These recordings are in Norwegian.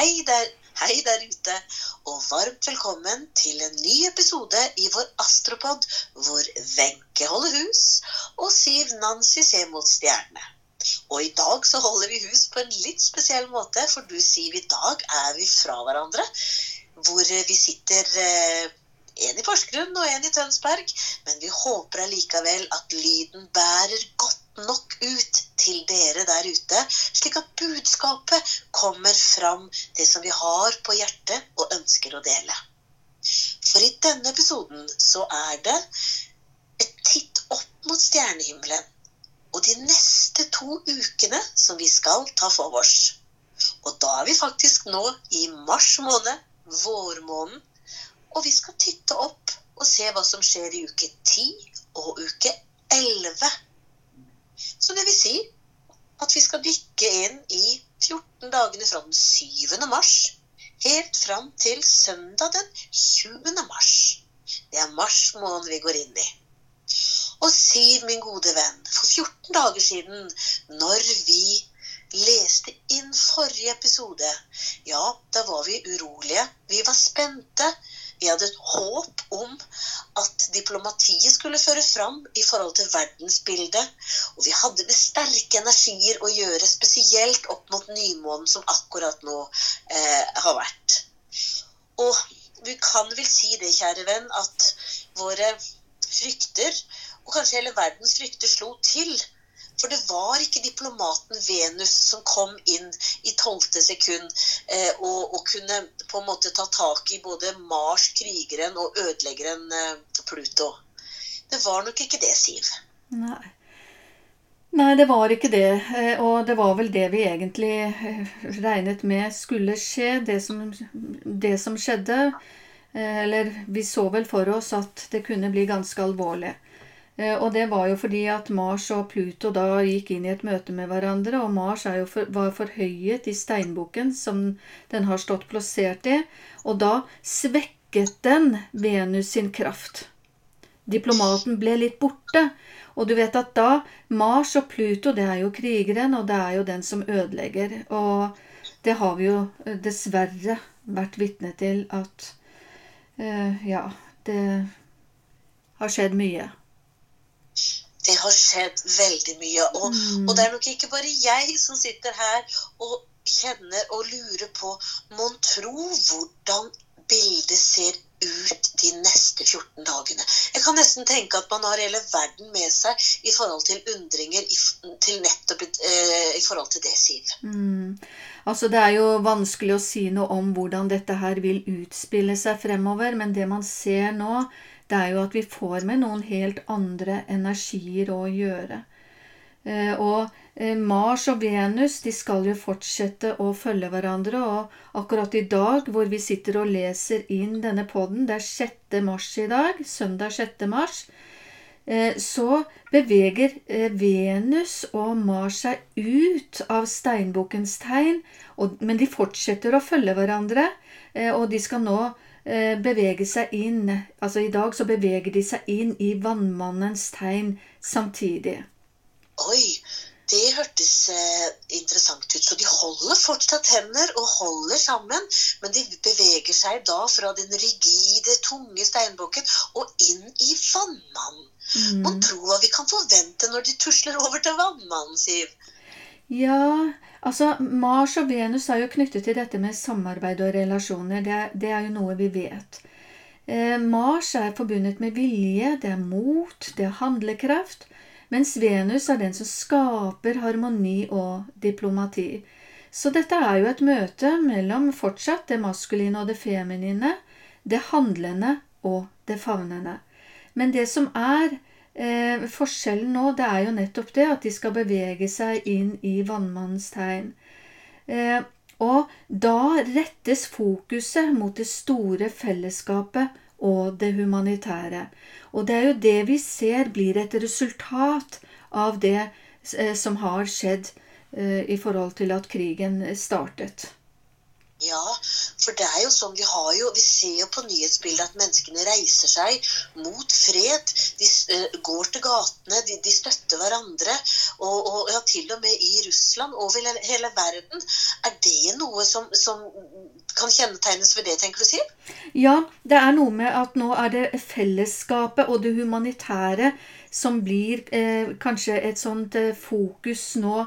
Hei der, hei der ute, og varmt velkommen til en ny episode i vår Astropod, hvor Wenche holder hus og Siv Nancy ser mot stjernene. Og i dag så holder vi hus på en litt spesiell måte, for du Siv, i dag er vi fra hverandre. Hvor vi sitter eh, en i Porsgrunn og en i Tønsberg, men vi håper allikevel at lyden bærer godt nok ut til dere der ute, slik at budskapet kommer fram, det som vi har på hjertet og ønsker å dele. For i denne episoden så er det et titt opp mot stjernehimmelen og de neste to ukene som vi skal ta for oss. Og da er vi faktisk nå i mars måned, vårmåneden, og vi skal titte opp og se hva som skjer i uke 10 og uke 11 så det vil si at vi skal dykke inn i 14 dagene fra den 7. mars helt fram til søndag den 20. mars. Det er mars måned vi går inn i. Og Siv, min gode venn, for 14 dager siden, når vi leste inn forrige episode, ja, da var vi urolige. Vi var spente. Vi hadde et håp om at diplomatiet skulle føre fram i forhold til verdensbildet. Og vi hadde med sterke energier å gjøre, spesielt opp mot nymånen som akkurat nå eh, har vært. Og vi kan vel si det, kjære venn, at våre frykter, og kanskje hele verdens frykter, slo til for det var ikke diplomaten Venus som kom inn i tolvte sekund eh, og, og, kunne på en måte ta tak i både Mars, krigeren, og ødeleggeren eh, Pluto. Det var nok ikke det, Siv. Nei. Nei, det var ikke det. Eh, og det var vel det vi egentlig eh, regnet med skulle skje, det som, det som skjedde. Eh, eller vi så vel for oss at det kunne bli ganske alvorlig. Eh, og det var jo fordi at Mars og Pluto da gikk inn i et møte med hverandre, og Mars for, var forhøyet i steinbukken som den har stått plassert i, og da svekket den Venus sin kraft. Diplomaten ble litt borte, og du vet at da Mars og Pluto, det er jo krigeren, og det er jo den som ødelegger. Og det har vi jo eh, dessverre vært vitne til at uh, Ja, det har skjedd mye det har skjedd veldig mye. Og, mm. og, det er nok ikke bare jeg som sitter her og kjenner og lurer på Mon tro hvordan bildet ser ut de neste 14 dagene. Jeg kan nesten tenke at man har hele verden med seg i forhold til undringer i, til nettopp eh, i forhold til det, Siv. Mm. Altså, det er jo vanskelig å si noe om hvordan dette her vil utspille seg fremover, men det man ser nå, det er jo at vi får med noen helt andre energier å gjøre. Eh, og eh, Mars og Venus de skal jo fortsette å følge hverandre. Og akkurat i dag hvor vi sitter og leser inn denne poden, det er 6. mars i dag, søndag 6. mars, eh, så beveger Venus og Mars seg ut av steinbukkens tegn. Men de fortsetter å følge hverandre, og de skal nå Eh, bevege seg inn Altså i dag så beveger de seg inn i vannmannens tegn samtidig. Oi, det hørtes eh, interessant ut. Så de holder fortsatt hender og holder sammen, men de beveger seg da fra den rigide, tunge steinbukken og inn i vannmannen. Mm. Man tror hva vi kan forvente når de tusler over til vannmannen, Siv. Ja, altså Mars og Venus er jo knyttet til dette med samarbeid og relasjoner. Det er, det er jo noe vi vet. Eh, Mars er forbundet med vilje, det er mot, det er handlekraft. Mens Venus er den som skaper harmoni og diplomati. Så dette er jo et møte mellom fortsatt det maskuline og det feminine, det handlende og det favnende. Men det som er Eh, forskjellen nå det er jo nettopp det at de skal bevege seg inn i vannmannens tegn. Eh, og da rettes fokuset mot det store fellesskapet og det humanitære. Og det er jo det vi ser blir et resultat av det eh, som har skjedd eh, i forhold til at krigen startet. Ja, for det er jo sånn vi har jo Vi ser jo på nyhetsbildet at menneskene reiser seg mot fred. De uh, går til gatene, de, de støtter hverandre. Og, og, ja, til og med i Russland, over hele verden. Er det noe som, som kan kjennetegnes ved det, tenker du, Siv? Ja, det er noe med at nå er det fellesskapet og det humanitære som blir eh, kanskje et sånt eh, fokus nå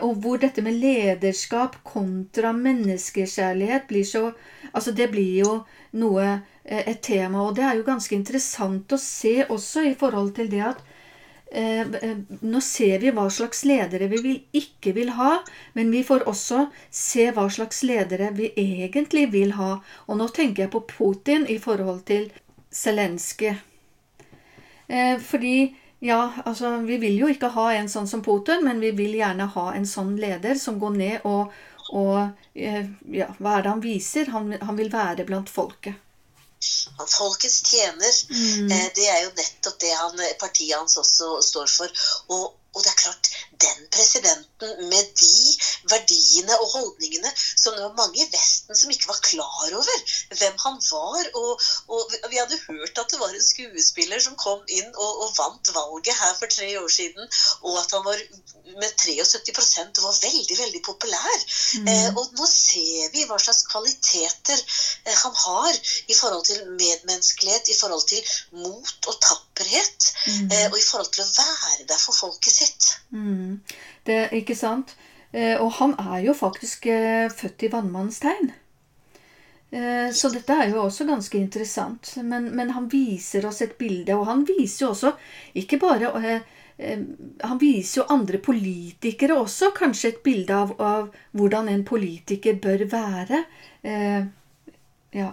og hvor dette med lederskap kontra menneskekjærlighet blir så Altså, det blir jo noe eh, Et tema. Og det er jo ganske interessant å se også i forhold til det at eh, nå ser vi hva slags ledere vi vil, ikke vil ha, men vi får også se hva slags ledere vi egentlig vil ha. Og nå tenker jeg på Putin i forhold til Zelenskyj. fordi ja, altså vi vil jo ikke ha en sånn som Putin, men vi vil gjerne ha en sånn leder som går ned og, og eh, ja, hva er det han viser? Han, han vil være blant folket. Han folkets tjener. Mm. Eh, det er jo nettopp det han, partiet hans også står for. Og, og det er klart, den presidenten med de verdiene og holdningene som det var mange i Vesten som ikke var klar over hvem han var. Og, og vi hadde hørt at det var en skuespiller som kom inn og, og vant valget her for tre år siden, og at han var med 73 og var veldig, veldig populær. Mm. Eh, og nå ser vi hva slags kvaliteter eh, han har i forhold til medmenneskelighet, i forhold til mot og tapperhet, mm. eh, og i forhold til å være der for folket sitt. Mm. Det, ikke sant? Eh, og han er jo faktisk eh, født i vannmannstegn. tegn. så dette er jo også ganske interessant. Men, men, han viser oss et bilde, og han viser jo også ikke bare Han viser jo andre politikere også kanskje et bilde av, av hvordan en politiker bør være. Ja.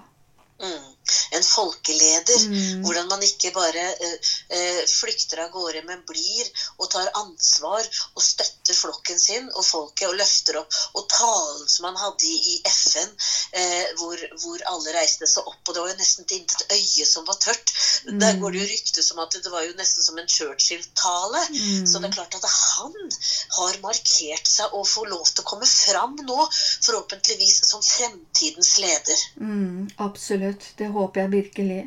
Mm en folkeleder. Mm. Hvordan man ikke bare eh, flykter av gårde, men blir og tar ansvar og støtter flokken sin og folket og løfter opp. Og talen som han hadde i, FN, eh, hvor, hvor, alle reiste seg opp, og det var jo nesten til intet øye som var tørt. Mm. Der går det jo ryktes om at det var jo nesten som en Churchill-tale. Mm. Så det er klart at han har markert seg og får lov til å komme fram nå, forhåpentligvis som fremtidens leder. Mm, absolutt. Det håper jeg virkelig.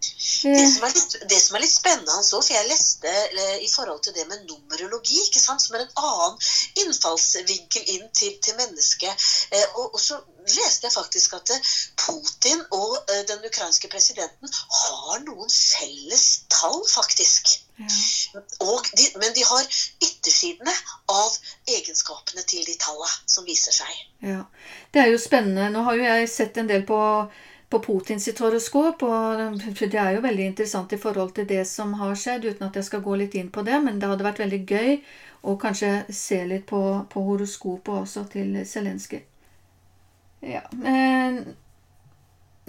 Det som, litt, det som, er litt, spennende, så, for jeg leste eh, i forhold til det med numerologi, som er en annen innfallsvinkel inn til, til mennesket. Eh, og, og, så leste jeg faktisk at eh, Putin og den ukrainske presidenten har noen felles tall, faktisk. Ja. De, men de har yttersidene av egenskapene til de tallene som viser seg. Ja, Det er jo spennende. Nå har jo jeg sett en del på på Putins horoskop. og Det er jo veldig interessant i forhold til det som har skjedd, uten at jeg skal gå litt inn på det. Men det hadde vært veldig gøy å kanskje se litt på, på horoskopet også til Zelenskyj. Ja,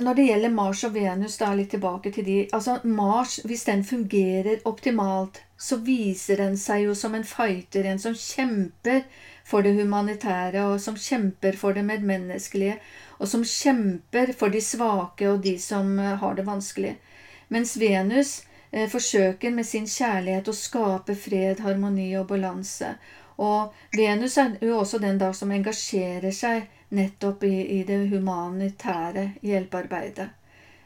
når det gjelder Mars og Venus, da litt tilbake til de Altså, Mars, hvis den fungerer optimalt, så viser den seg jo som en fighter, en som kjemper for det humanitære, og som kjemper for det medmenneskelige og som kjemper for de svake og de som eh, har det vanskelig. Mens Venus eh, forsøker med sin kjærlighet å skape fred, harmoni og balanse. Og Venus er jo også den da som engasjerer seg nettopp i, i det humanitære hjelpearbeidet.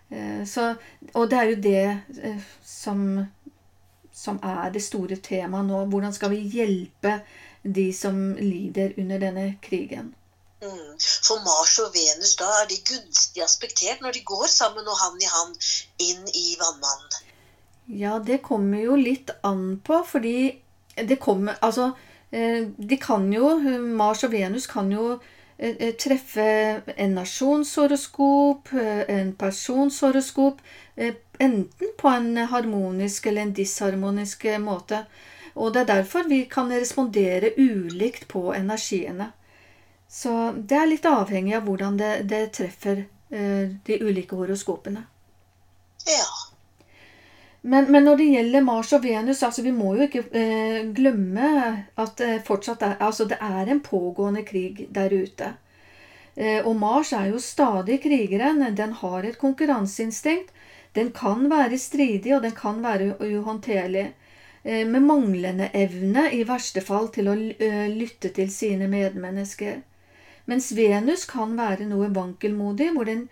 Eh, så, og det er jo det eh, som, som er det store temaet nå. Hvordan skal vi hjelpe de som lider under denne krigen? Mm. For Mars og Venus da er de gunstig aspektert når de går sammen og hand i hand inn i vannmannen? Ja, det kommer jo litt an på, fordi det kommer Altså, eh, de kan jo Mars og Venus kan jo eh, eh, treffe en nasjonshoroskop, en personshoroskop, enten på en harmonisk eller en disharmonisk måte. Og det er derfor vi kan respondere ulikt på energiene. Så det er litt avhengig av hvordan det, det treffer eh, de ulike horoskopene. Ja. Men, men, når det gjelder Mars og Venus, altså vi må jo ikke eh, glemme at det fortsatt er, altså det er en pågående krig der ute. Eh, og Mars er jo stadig krigeren. Den har et konkurranseinstinkt. Den kan være stridig, og den kan være uhåndterlig. Eh, med manglende evne, i verste fall, til å eh, lytte til sine medmennesker. Mens Venus kan være noe vankelmodig, hvor den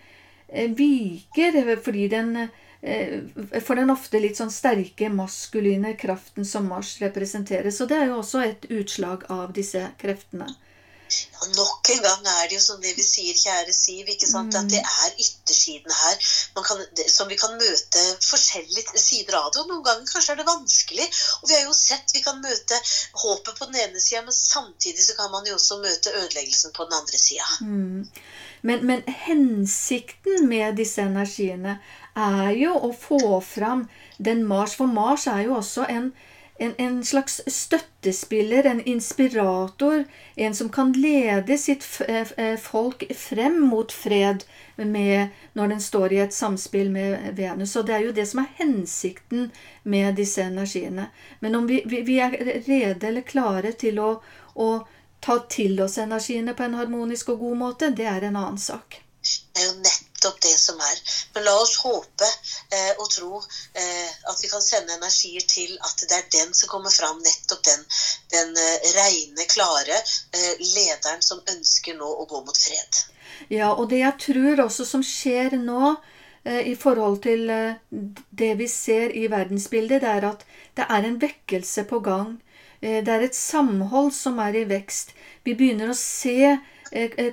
eh, viker fordi den eh, For den ofte litt sånn sterke maskuline kraften som Mars representerer. Så det er jo også et utslag av disse kreftene. Ja, nok en gang er det jo som det vi sier, kjære Siv, ikke sant? at det Mm. er yttersiden her kan, som vi kan møte forskjellige sider av det. Og noen ganger kanskje er det vanskelig. Og vi har jo sett vi kan møte håpet på den ene sida, men samtidig så kan man jo også møte ødeleggelsen på den andre sida. Mm. Men, men hensikten med disse energiene er jo å få fram den Mars, for Mars er jo også en, en, en slags støttespiller, en inspirator, en som kan lede sitt eh, eh, folk frem mot fred med, når den står i et samspill med Venus. Og det er jo det som er hensikten med disse energiene. Men om vi, vi, vi er rede eller klare til å, å ta til oss energiene på en harmonisk og god måte, det er en annen sak. Det er jo nettopp det som er. Men la oss håpe eh, og tro eh, at vi kan sende energier til at det er den som kommer fram, nettopp den, den eh, reine, klare eh, lederen som ønsker nå å gå mot fred. Ja, og det jeg tror også som skjer nå eh, i forhold til eh, det vi ser i verdensbildet, det er at det er en vekkelse på gang. Det er et samhold som er i vekst. Vi begynner å se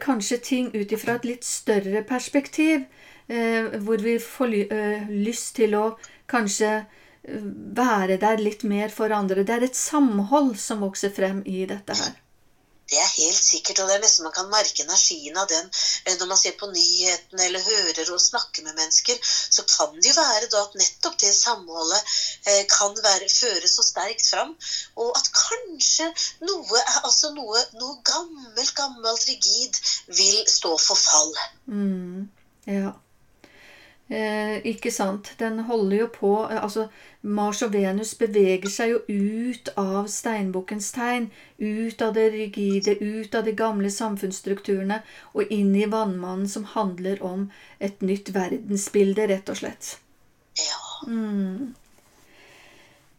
kanskje ting ut ifra et litt større perspektiv, eh, hvor vi får ly eh, lyst til å kanskje eh, være der litt mer for andre. Det er et samhold som vokser frem i dette her. Det er helt sikkert, og det er nesten man kan merke energien av den eh, når man ser på nyhetene eller hører og snakker med mennesker. Så kan det jo være da at nettopp det samholdet eh, kan være, føre så sterkt fram. Og at kanskje noe, altså noe, noe gammelt, gammelt rigid vil stå for fall. Mm, ja. Eh, ikke sant. Den holder jo på eh, Altså, Mars og Venus beveger seg jo ut av steinbukkens tegn. Ut av det rigide, ut av de gamle samfunnsstrukturene og inn i vannmannen, som handler om et nytt verdensbilde, rett og slett. Ja. Mm.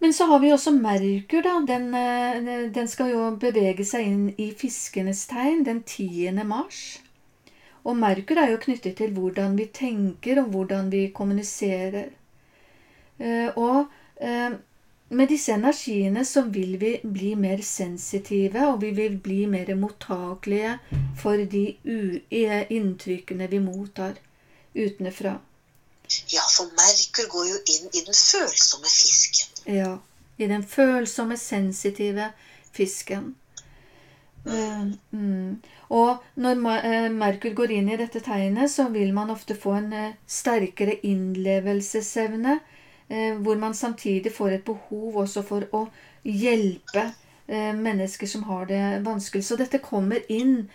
Men så har vi også Merkur, da. Den, eh, den skal jo bevege seg inn i fiskenes tegn den 10. mars. Og Merkur er jo knyttet til hvordan vi tenker, og hvordan vi kommuniserer. Eh, Og eh, med disse energiene så vil vi bli mer sensitive, og vi vil bli mer mottakelige for de u eh, inntrykkene vi mottar utenfra. ja, for Merkur går jo inn i den følsomme fisken. Ja, i den følsomme, sensitive fisken. Eh, mm. Og når eh, Merkur går inn i dette tegnet, så vil man ofte få en eh, sterkere innlevelsesevne, hvor man samtidig får et behov også for å hjelpe mennesker som har det vanskelig. Så dette kommer inn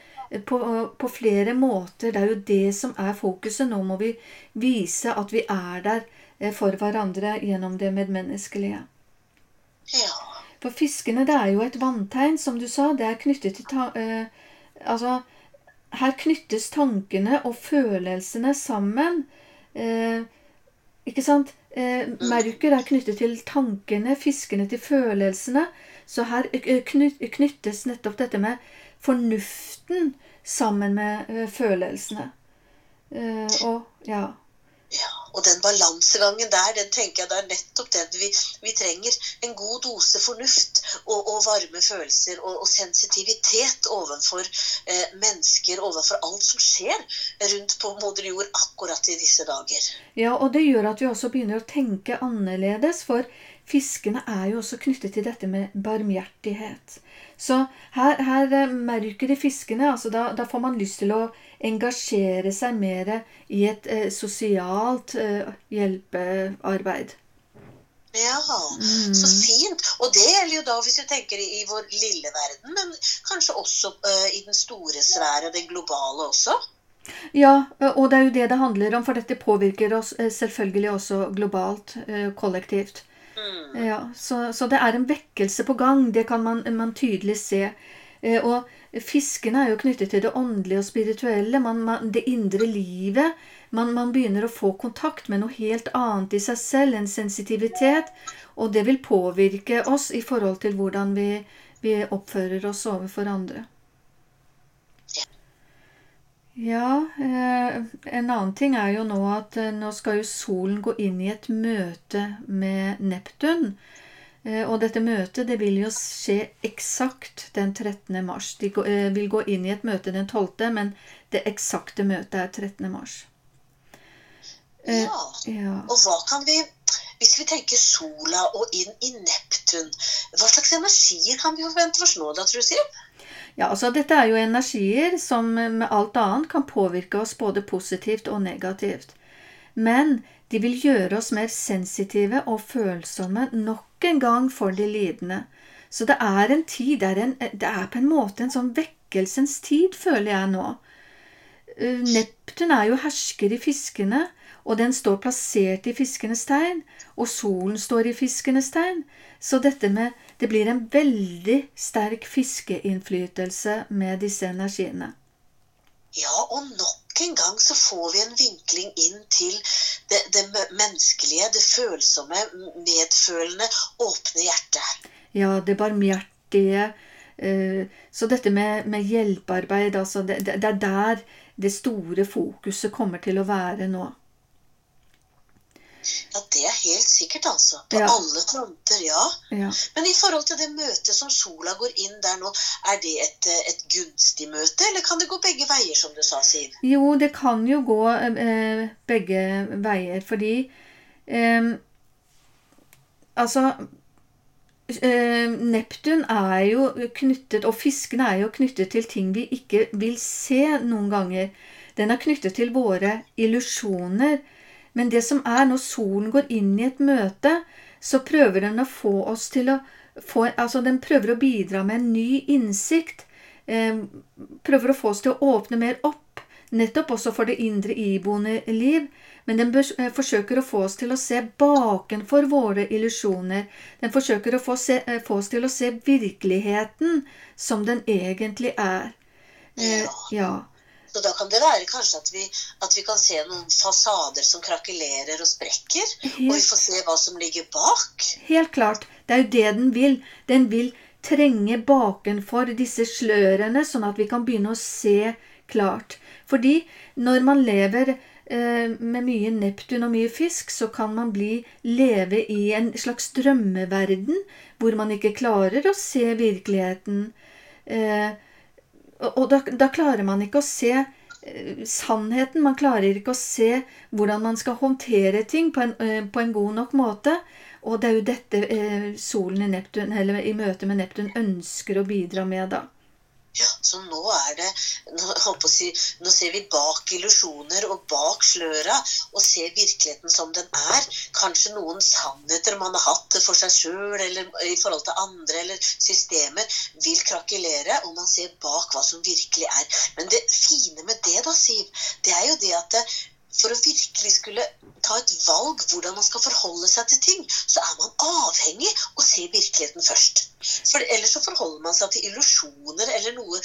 på, på flere måter. Det er jo det som er fokuset. Nå må vi vise at vi er der for hverandre gjennom det medmenneskelige. Ja. For fiskene, det er jo et vanntegn, som du sa. Det er knyttet til ta uh, Altså, her knyttes tankene og følelsene sammen. Uh, ikke sant? Eh, merker er knyttet til tankene, fiskene til følelsene. Så her eh, knyttes nettopp dette med fornuften sammen med følelsene. Eh, og ja. Ja, og den balansegangen der, den tenker jeg det er nettopp den vi, vi trenger. En god dose fornuft og, og varme følelser og, og sensitivitet overfor eh, mennesker, overfor alt som skjer rundt på moder jord akkurat i disse dager. Ja, og det gjør at vi også begynner å tenke annerledes, for fiskene er jo også knyttet til dette med barmhjertighet. Så her, her merker de fiskene, altså da, da får man lyst til å engasjere seg mer i et eh, sosialt eh, hjelpearbeid. Ja, så fint. Og det gjelder jo da hvis vi tenker i, i vår lille verden, men kanskje også eh, i den store sfære, den globale også. Ja, og det er jo det det handler om, for dette påvirker oss eh, selvfølgelig også globalt, eh, kollektivt. Mm. Ja, så, så det er en vekkelse på gang. Det kan man, man tydelig se. Eh, Og fiskene er jo knyttet til det åndelige og spirituelle, man, man, det indre livet. Man, man begynner å få kontakt med noe helt annet i seg selv, en sensitivitet. Og det vil påvirke oss i forhold til hvordan vi, vi oppfører oss overfor andre. Ja, eh, en annen ting er jo nå at eh, nå skal jo solen gå inn i et møte med Neptun. Eh, og dette møtet det vil jo skje eksakt den 13. mars. De eh, vil gå inn i et møte den 12., men det eksakte møtet er 13. mars. Eh, Ja. ja. Og hva kan vi Hvis vi tenker sola og inn i Neptun, hva slags energier kan vi forvente oss nå, da, tror du, Siv? Ja, altså Dette er jo energier som med alt annet kan påvirke oss både positivt og negativt. Men de vil gjøre oss mer sensitive og følsomme nok en gang for de lidende. Så det er en tid, det er, en, det er på en måte en sånn vekkelsens tid, føler jeg nå. Eh, Neptun er jo hersker i fiskene, og den står plassert i fiskenes tegn, og solen står i fiskenes tegn. Så dette med Det blir en veldig sterk fiskeinnflytelse med disse energiene. Ja, og nok en gang så får vi en vinkling inn til det, det menneskelige, det følsomme, medfølende, åpne hjertet. Ja, det barmhjertige. eh, Så dette med, med hjelpearbeid, altså det det er der det store fokuset kommer til å være nå. Ja, det er helt sikkert, altså. På Ja. alle fronter, ja. Ja. Men i forhold til det møtet som sola går inn der nå, er det et, eh, et gunstig møte, eller kan det gå begge veier, som du sa, Siv? Jo, det kan jo gå eh, begge veier, fordi eh, Altså eh, Neptun er jo knyttet, og fiskene er jo knyttet til ting vi ikke vil se noen ganger. Den er knyttet til våre illusjoner. Men det som er når solen går inn i et møte, så prøver den å få oss til å få Altså, den prøver å bidra med en ny innsikt. Eh, prøver å få oss til å åpne mer opp, nettopp også for det indre iboende liv. Men den eh, forsøker å få oss til å se bakenfor våre illusjoner. Den forsøker å få, se, eh, få oss til å se virkeligheten som den egentlig er. Eh, Ja. Så da kan det være kanskje at vi, at vi kan se noen fasader som krakelerer og sprekker, og vi får se hva som ligger bak. helt klart. Det er jo det den vil. Den vil trenge bakenfor disse slørene, sånn at vi kan begynne å se klart. Fordi når man lever eh, med mye Neptun og mye fisk, så kan man bli leve i en slags drømmeverden hvor man ikke klarer å se virkeligheten. Eh, og da, da klarer man ikke å se eh, sannheten. Man klarer ikke å se hvordan man skal håndtere ting på en, eh, på en god nok måte. Og det er jo dette eh, solen i, Neptun, i møte med Neptun ønsker å bidra med, da. Så nå er det nå, si, nå ser vi bak illusjoner og bak sløra og ser virkeligheten som den er. Kanskje noen sannheter man har hatt for seg sjøl eller i forhold til andre eller systemer, vil krakelere, og man ser bak hva som virkelig er. Men det fine med det, da, Siv, det er jo det at for å virkelig skulle ta et valg hvordan man skal forholde seg til ting, så er man avhengig å se virkeligheten først. For ellers så forholder man seg til illusjoner eller noe,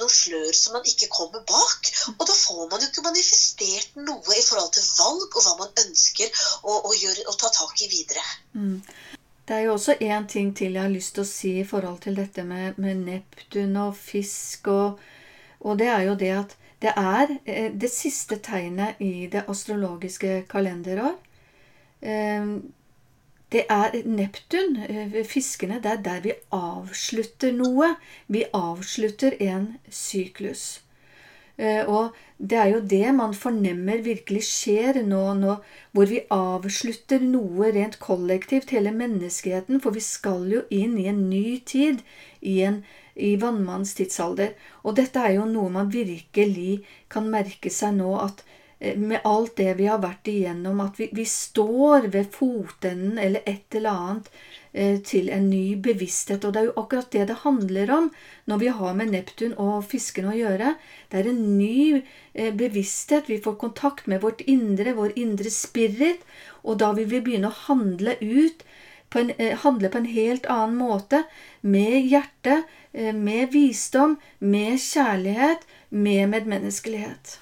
noe slør som man ikke kommer bak. Og da får man jo ikke manifestert noe i forhold til valg og hva man ønsker å, å, gjøre, å ta tak i videre. Mm. Det er jo også én ting til jeg har lyst til å si i forhold til dette med, med Neptun og fisk, og, og det er jo det at det er eh, det siste tegnet i det astrologiske kalenderår. Eh, Det er Neptun, eh, fiskene, det er der vi avslutter noe. Vi avslutter en syklus. Eh, Og det er jo det man fornemmer virkelig skjer nå, nå hvor vi avslutter noe rent kollektivt, hele menneskeheten, for vi skal jo inn i en ny tid, i, en, i vannmannens tidsalder. Og dette er jo noe man virkelig kan merke seg nå, at eh, med alt det vi har vært igjennom, at vi, vi står ved fotenden eller et eller annet eh, til en ny bevissthet. Og det er jo akkurat det det handler om når vi har med Neptun og fiskene å gjøre. Det er en ny eh, bevissthet. Vi får kontakt med vårt indre, vår indre spirit, og da vil vi begynne å handle ut på en, eh, handle på en helt annen måte, med hjerte, eh, med visdom, med kjærlighet, med medmenneskelighet.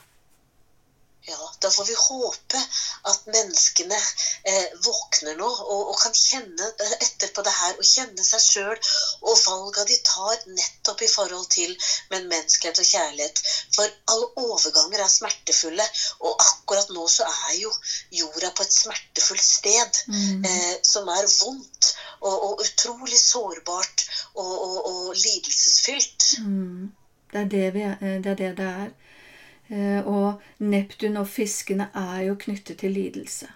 Ja, da får vi håpe at menneskene eh, våkner nå og, og, kan kjenne etterpå etter på det her og kjenne seg sjøl og valga de tar nettopp i forhold til medmenneskelighet og kjærlighet. For alle overganger er smertefulle, og akkurat nå så er jo jorda på et smertefullt sted mm. eh, som er vondt og, og utrolig sårbart og, og lidelsesfylt. Mm. Det, er det, vi, eh, det er det det er. Eh, og Neptun og fiskene er jo knyttet til lidelse.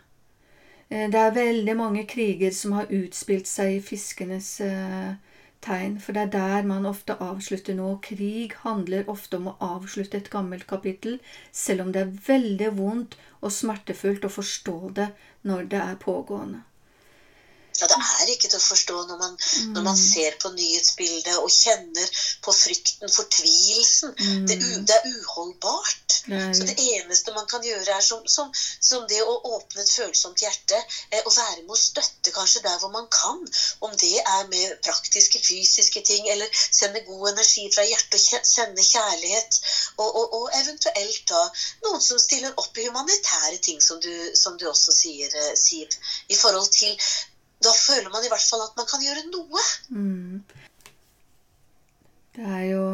Eh, det er veldig mange kriger som har utspilt seg i fiskenes eh, tegn, for det er der man ofte avslutter nå. Krig handler ofte om å avslutte et gammelt kapittel, selv om det er veldig vondt og smertefullt å forstå det når det er pågående. Ja, det er ikke til å forstå når man, mm. når man ser på nyhetsbildet og kjenner på frykten, fortvilelsen. Mm. Det, det, er uholdbart. Nei. Så det eneste man kan gjøre, er som, som, som det å åpne et følsomt hjerte eh, og være med å støtte kanskje der hvor man kan. Om det er med praktiske, fysiske ting, eller sende god energi fra hjertet og sende kjærlighet. Og, og, og, eventuelt da noen som stiller opp i humanitære ting, som du, som du også sier, eh, Siv. I forhold til da føler man i hvert fall at man kan gjøre noe. Mm. Det er jo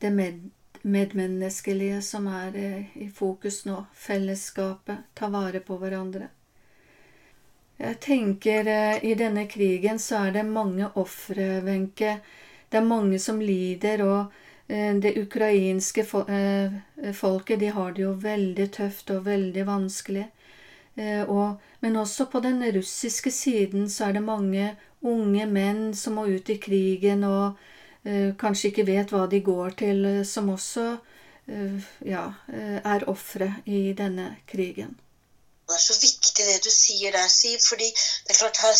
det med, medmenneskelige som er eh, i fokus nå. Fellesskapet. Ta vare på hverandre. Jeg tenker eh, i denne krigen så er det mange ofre, Wenche. Det er mange som lider, og eh, det ukrainske folket de har det jo veldig tøft og veldig vanskelig. Og men også på den russiske siden så er det mange unge menn som må ut i krigen og uh, kanskje ikke vet hva de går til, som også uh, ja, er ofre i denne krigen. Det er så viktig det du sier der, Siv, fordi det er klart her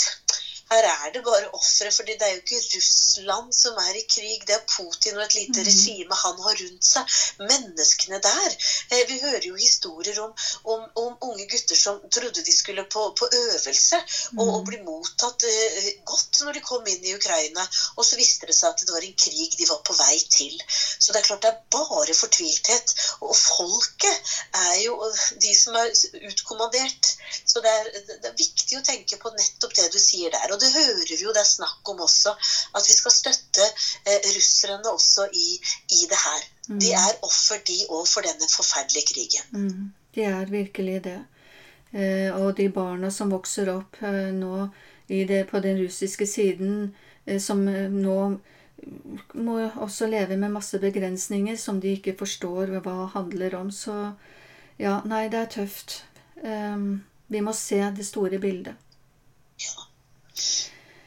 her er det bare ofre, for det er jo ikke Russland som er i krig. Det er Putin og et lite mm. regime han har rundt seg. Menneskene der. Eh, vi hører jo historier om, om, om unge gutter som trodde de skulle på, på øvelse, og, og, mm. bli mottatt uh, godt når de kom inn i Ukraina. Og så visste det seg at det var en krig de var på vei til. Så det er klart det er bare fortvilthet. Og folket er jo de som er utkommandert. Så det er, det er viktig å tenke på nettopp det du sier der. Og det hører vi jo det er snakk om også. At vi skal støtte eh, russerne også i, i det her. Mm. De er offer, de òg, for denne forferdelige krigen. Mm. De er virkelig det. Eh, og de barna som vokser opp eh, nå det, på den russiske siden, eh, som eh, nå må også leve med masse begrensninger som de ikke forstår hva handler om. Så ja, nei, det er tøft. Um, vi må se det store bildet. Ja.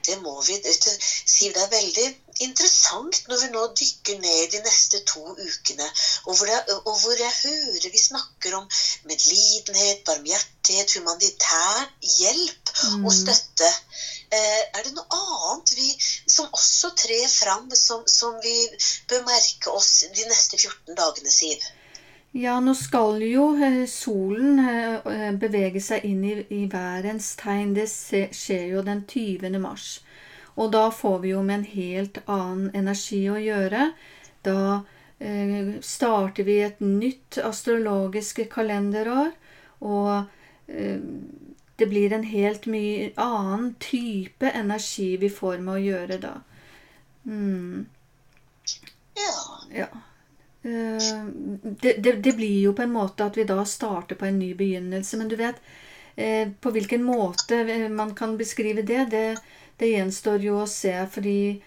Det må vi. Siv, det er veldig interessant når vi nå dykker ned de neste to ukene, og hvor, det, og hvor jeg hører vi snakker om medlidenhet, barmhjertighet, humanitær hjelp mm. og støtte. Eh, er det noe annet vi, som også trer fram, som, som vi bør merke oss de neste 14 dagene, Siv? Ja, nå skal jo eh, solen eh, bevege seg inn i, i værens tegn. Det skjer jo den 20. mars. Og da får vi jo med en helt annen energi å gjøre. Da eh, starter vi et nytt astrologisk kalenderår. Og eh, det blir en helt mye annen type energi vi får med å gjøre da. Mm. Ja. ja. Eh, det, det, blir jo på en måte at vi da starter på en ny begynnelse. Men du vet, eh, på hvilken måte man kan beskrive det, det, det gjenstår jo å se. Fordi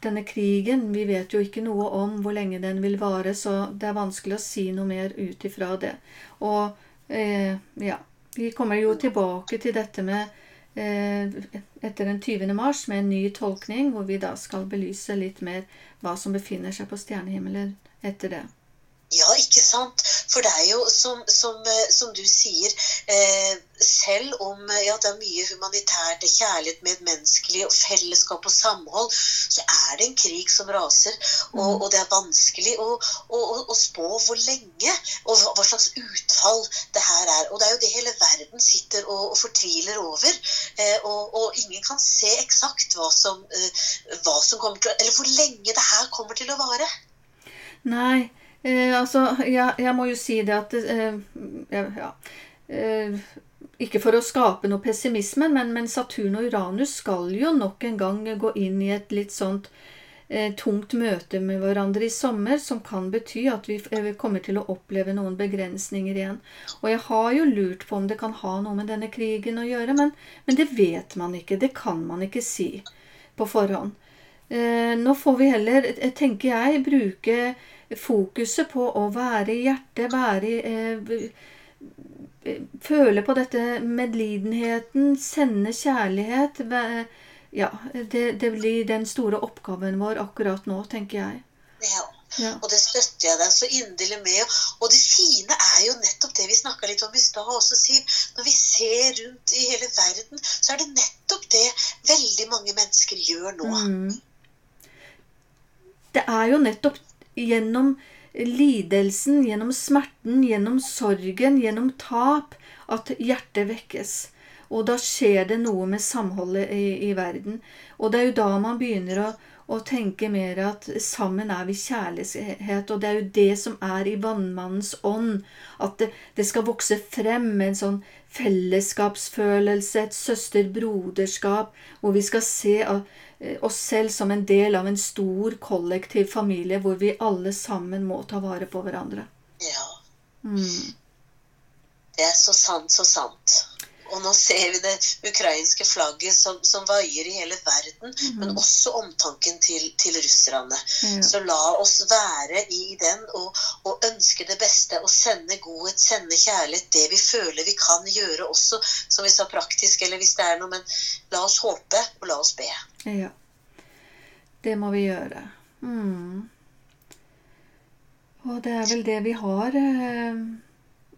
denne krigen Vi vet jo ikke noe om hvor lenge den vil vare, så det er vanskelig å si noe mer ut ifra det. Og eh, ja Vi kommer jo tilbake til dette med etter den 20. mars med en ny tolkning, hvor vi da skal belyse litt mer hva som befinner seg på stjernehimmelen etter det. Ja, ikke sant. For det er jo som, som, eh, som du sier, eh, selv om eh, ja, det er mye humanitært, kjærlighet, medmenneskelig og fellesskap og samhold, så er det en krig som raser. Og, mm. og det er vanskelig å, å, å, spå hvor lenge og hva slags utfall det her er. Og det er jo det hele verden sitter og, og fortviler over. Eh, og, og, ingen kan se eksakt hva som, eh, hva som kommer til å Eller hvor lenge det her kommer til å vare. Nei, Eh, altså, jeg, jeg, må jo si det at eh, ja, eh, Ikke for å skape noe pessimisme, men, men, Saturn og Uranus skal jo nok en gang gå inn i et litt sånt eh, tungt møte med hverandre i sommer, som kan bety at vi eh, kommer til å oppleve noen begrensninger igjen. Og jeg har jo lurt på om det kan ha noe med denne krigen å gjøre, men, men det vet man ikke. Det kan man ikke si på forhånd. Eh, nå får vi heller, eh, tenker jeg, bruke fokuset på å være i hjertet, være i eh, Føle på dette medlidenheten, sende kjærlighet. Ja, det, det, blir den store oppgaven vår akkurat nå, tenker jeg. Ja. Ja. Og det støtter jeg deg så inderlig med. Og det fine er jo nettopp det vi snakka litt om i stad også, Siv. Når vi ser rundt i hele verden, så er det nettopp det veldig mange mennesker gjør nå. Mm det er jo nettopp gjennom lidelsen, gjennom smerten, gjennom sorgen, gjennom tap, at hjertet vekkes. Og da skjer det noe med samholdet i, i verden. Og det er jo da man begynner å, å, tenke mer at sammen er vi kjærlighet. Og det er jo det som er i vannmannens ånd. At det, det skal vokse frem en sånn fellesskapsfølelse, et søster-broderskap, hvor vi skal se at oss selv som en del av en stor, kollektiv familie hvor vi alle sammen må ta vare på hverandre. Ja. Mm. Det er så sant, så sant. Og nå ser vi det ukrainske flagget som, som vaier i hele verden, mm. men også omtanken til, til russerne. Ja. Så la oss være i den og, og, ønske det beste og sende godhet, sende kjærlighet, det vi føler vi kan gjøre også, som vi sa praktisk, eller hvis det er noe, men la oss håpe og la oss be. Ja. Det må vi gjøre. Mm. Og det er vel det vi har eh,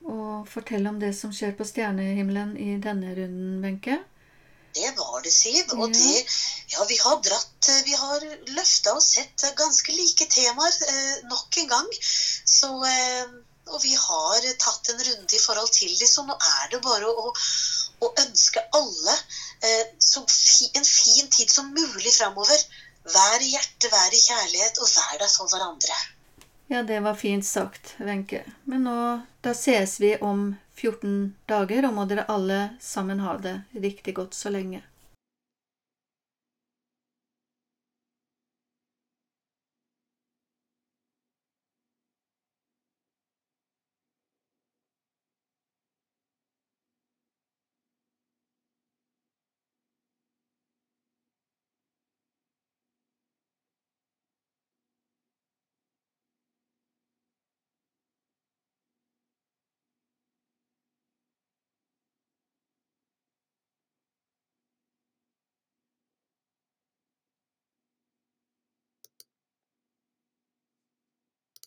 å fortelle om det som skjer på stjernehimmelen i denne runden, Wenche. Det var det, Siv. Og det Ja, vi har dratt eh, Vi har løfta og sett ganske like temaer eh, nok en gang. Så eh, Og vi har tatt en runde i forhold til dem, så nå er det bare å, å ønske alle eh, fi, en fin tid som mulig framover. Vær i hjertet, vær i kjærlighet, og vær der for hverandre. Ja, det var fint sagt, Wenche. Men nå, da ses vi om 14 dager, og må dere alle sammen ha det riktig godt så lenge.